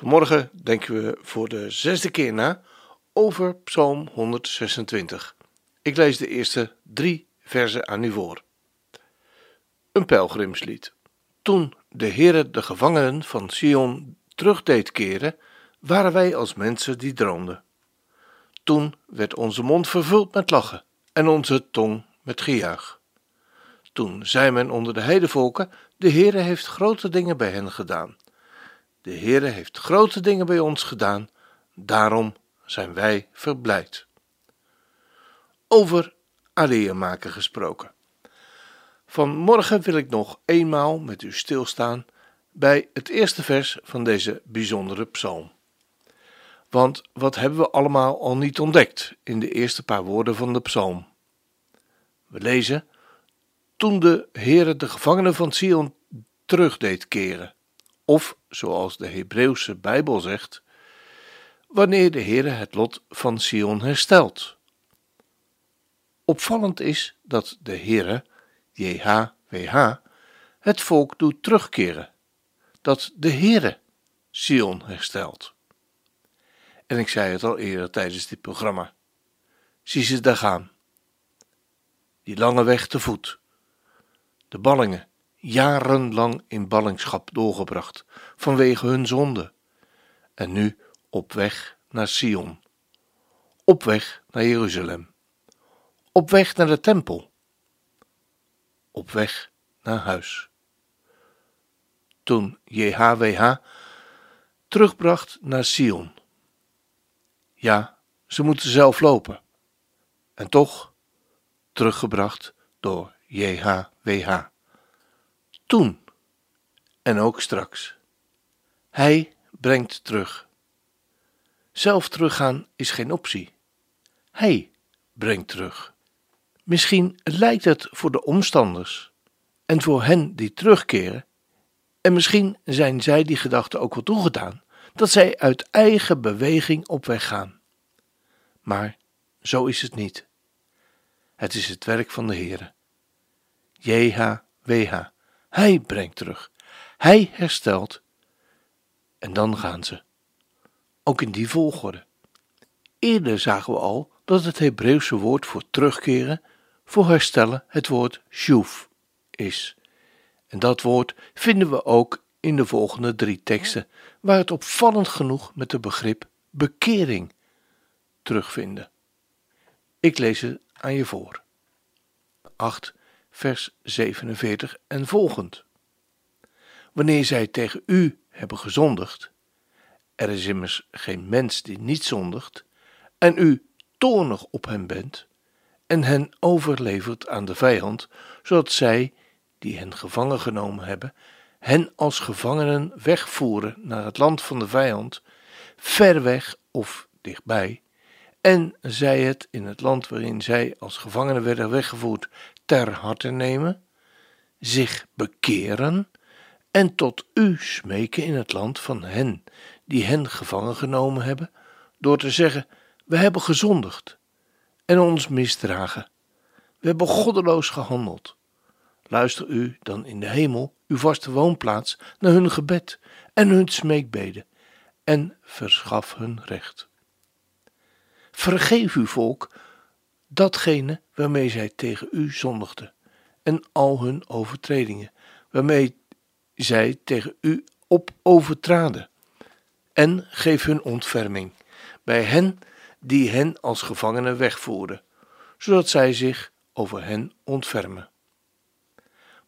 Vanmorgen denken we voor de zesde keer na over Psalm 126. Ik lees de eerste drie versen aan u voor. Een pelgrimslied. Toen de Heere de gevangenen van Sion terug deed keren, waren wij als mensen die droomden. Toen werd onze mond vervuld met lachen en onze tong met gejuich. Toen zei men onder de heidevolken, de Heere heeft grote dingen bij hen gedaan. De Heere heeft grote dingen bij ons gedaan, daarom zijn wij verblijd. Over alleen maken gesproken. Vanmorgen wil ik nog eenmaal met u stilstaan bij het eerste vers van deze bijzondere psalm. Want wat hebben we allemaal al niet ontdekt in de eerste paar woorden van de psalm? We lezen: Toen de Heere de gevangenen van Sion terug deed keren. Of, zoals de Hebreeuwse Bijbel zegt, wanneer de Heere het lot van Sion herstelt. Opvallend is dat de Heere, JHWH, het volk doet terugkeren, dat de Heere Sion herstelt. En ik zei het al eerder tijdens dit programma. Zie ze daar gaan. Die lange weg te voet. De ballingen, jarenlang in ballingschap doorgebracht vanwege hun zonde. En nu op weg naar Sion. Op weg naar Jeruzalem. Op weg naar de tempel. Op weg naar huis. Toen JHWH terugbracht naar Sion. Ja, ze moeten zelf lopen. En toch teruggebracht door JHWH toen en ook straks. Hij brengt terug. Zelf teruggaan is geen optie. Hij brengt terug. Misschien lijkt het voor de omstanders en voor hen die terugkeren, en misschien zijn zij die gedachte ook wel toegedaan, dat zij uit eigen beweging op weg gaan. Maar zo is het niet. Het is het werk van de Heere. JHWH hij brengt terug. Hij herstelt. En dan gaan ze. Ook in die volgorde. Eerder zagen we al dat het Hebreeuwse woord voor terugkeren, voor herstellen, het woord shuv is. En dat woord vinden we ook in de volgende drie teksten, waar het opvallend genoeg met het begrip bekering terugvinden. Ik lees het aan je voor. 8 vers 47 en volgend. Wanneer zij tegen u hebben gezondigd, er is immers geen mens die niet zondigt, en u toornig op hen bent, en hen overlevert aan de vijand, zodat zij, die hen gevangen genomen hebben, hen als gevangenen wegvoeren naar het land van de vijand, ver weg of dichtbij, en zij het in het land waarin zij als gevangenen werden weggevoerd ter harte nemen, zich bekeren en tot u smeken in het land van hen die hen gevangen genomen hebben, door te zeggen: We hebben gezondigd en ons misdragen. We hebben goddeloos gehandeld. Luister u dan in de hemel, uw vaste woonplaats, naar hun gebed en hun smeekbeden, en verschaf hun recht. Vergeef uw volk datgene waarmee zij tegen u zondigden, en al hun overtredingen, waarmee zij tegen u op overtraden, en geef hun ontferming bij hen die hen als gevangenen wegvoeren, zodat zij zich over hen ontfermen.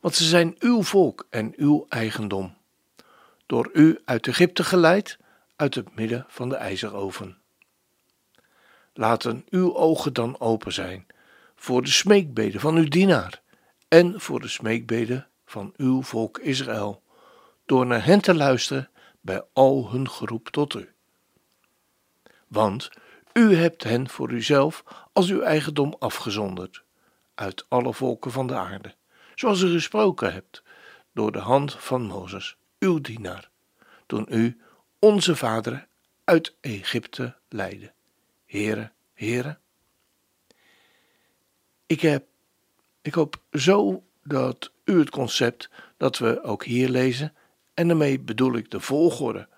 Want ze zijn uw volk en uw eigendom, door u uit Egypte geleid, uit het midden van de ijzeroven. Laten uw ogen dan open zijn voor de smeekbeden van uw dienaar en voor de smeekbeden van uw volk Israël, door naar hen te luisteren bij al hun geroep tot u. Want u hebt hen voor uzelf als uw eigendom afgezonderd uit alle volken van de aarde, zoals u gesproken hebt door de hand van Mozes, uw dienaar, toen u onze vaderen uit Egypte leidde. Heren, heren. Ik, heb, ik hoop zo dat u het concept dat we ook hier lezen, en daarmee bedoel ik de volgorde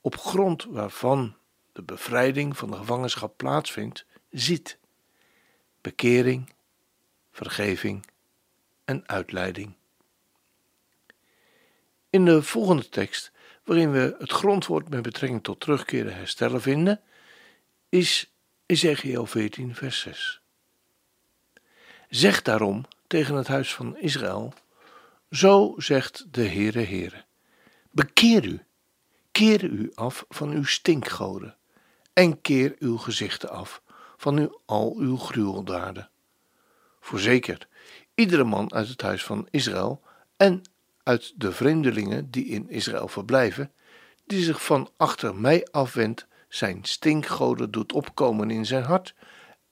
op grond waarvan de bevrijding van de gevangenschap plaatsvindt, ziet. Bekering, vergeving en uitleiding. In de volgende tekst, waarin we het grondwoord met betrekking tot terugkeren herstellen vinden, is Ezekiel 14, vers 6. Zeg daarom tegen het huis van Israël: Zo zegt de Heere Heere: Bekeer u, keer u af van uw stinkgoden en keer uw gezichten af van uw, al uw gruweldaden. Voorzeker, iedere man uit het huis van Israël en uit de vreemdelingen die in Israël verblijven, die zich van achter mij afwendt, zijn stinkgoden doet opkomen in zijn hart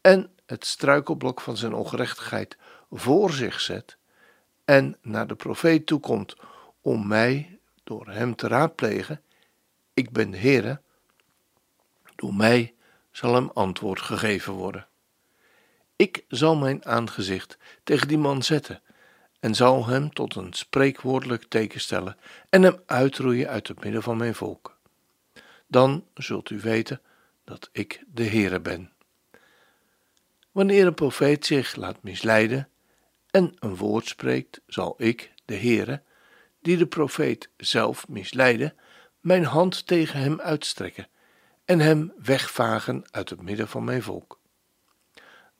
en het struikelblok van zijn ongerechtigheid voor zich zet en naar de profeet toekomt om mij door hem te raadplegen, ik ben de Heere, door mij zal hem antwoord gegeven worden. Ik zal mijn aangezicht tegen die man zetten en zal hem tot een spreekwoordelijk teken stellen en hem uitroeien uit het midden van mijn volk. Dan zult u weten dat ik de Heere ben. Wanneer een profeet zich laat misleiden en een woord spreekt, zal ik, de Heere, die de profeet zelf misleidde, mijn hand tegen hem uitstrekken en hem wegvagen uit het midden van mijn volk.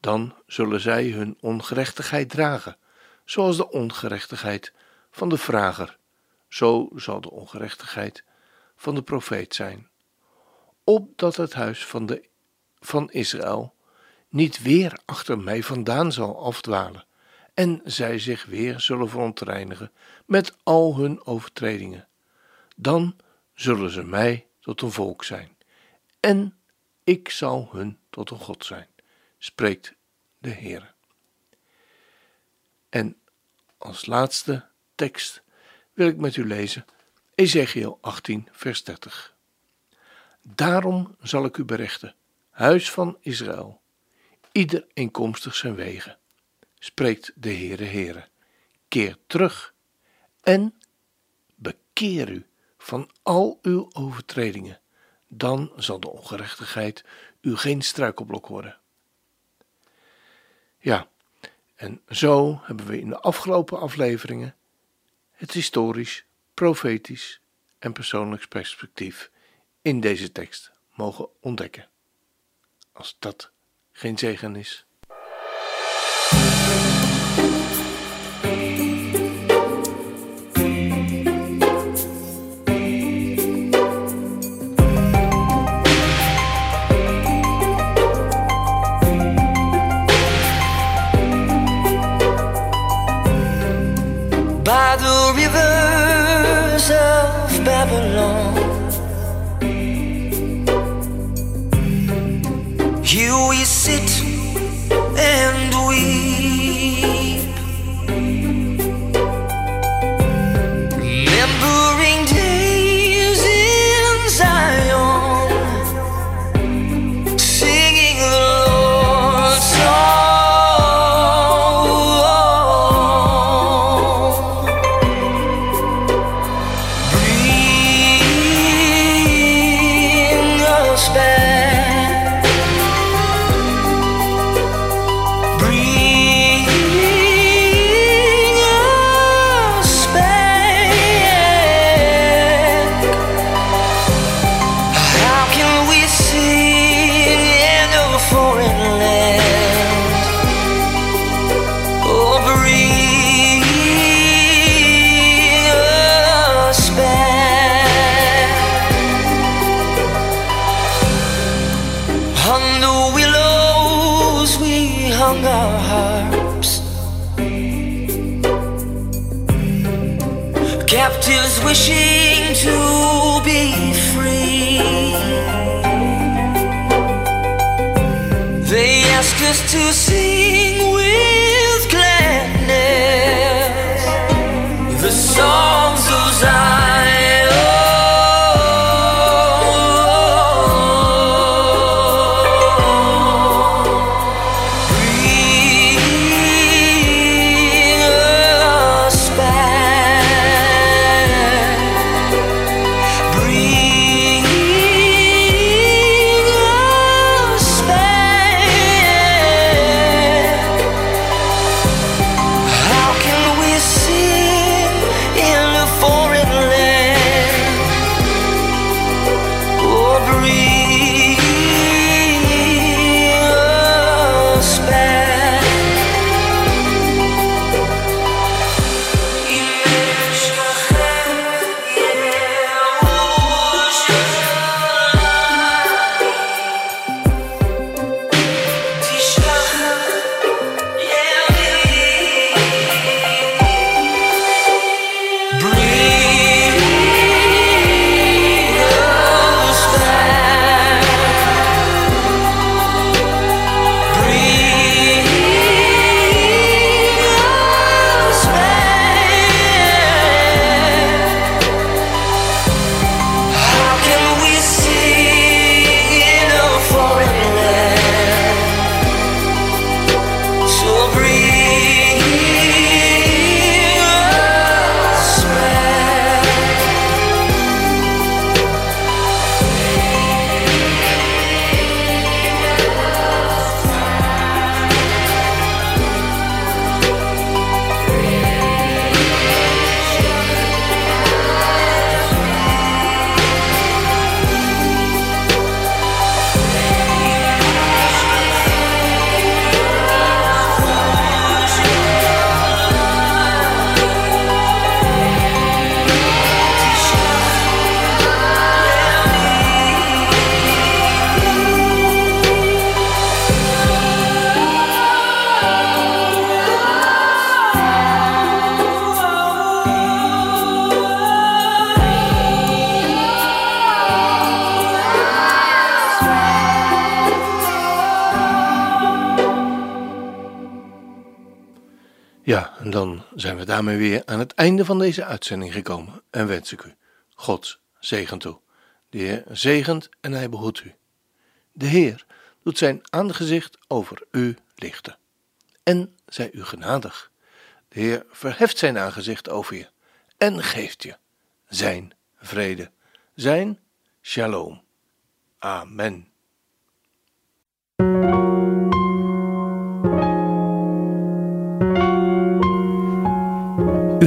Dan zullen zij hun ongerechtigheid dragen, zoals de ongerechtigheid van de vrager, zo zal de ongerechtigheid van de profeet zijn, opdat het huis van, de, van Israël niet weer achter mij vandaan zal afdwalen, en zij zich weer zullen verontreinigen met al hun overtredingen. Dan zullen ze mij tot een volk zijn, en ik zal hun tot een God zijn, spreekt de Heer. En als laatste tekst wil ik met u lezen Ezekiel 18, vers 30. Daarom zal ik u berechten, huis van Israël, ieder eenkomstig zijn wegen, spreekt de Heere Heere. Keer terug en bekeer u van al uw overtredingen, dan zal de ongerechtigheid u geen struikelblok worden. Ja, en zo hebben we in de afgelopen afleveringen het historisch, profetisch en persoonlijk perspectief in deze tekst mogen ontdekken. Als dat geen zegen is. Captives wishing to be free. They ask us to sing with gladness the songs dan zijn we daarmee weer aan het einde van deze uitzending gekomen en wens ik u Gods zegen toe. De Heer zegent en hij behoedt u. De Heer doet zijn aangezicht over u lichten en zij u genadig. De Heer verheft zijn aangezicht over je en geeft je zijn vrede, zijn shalom. Amen.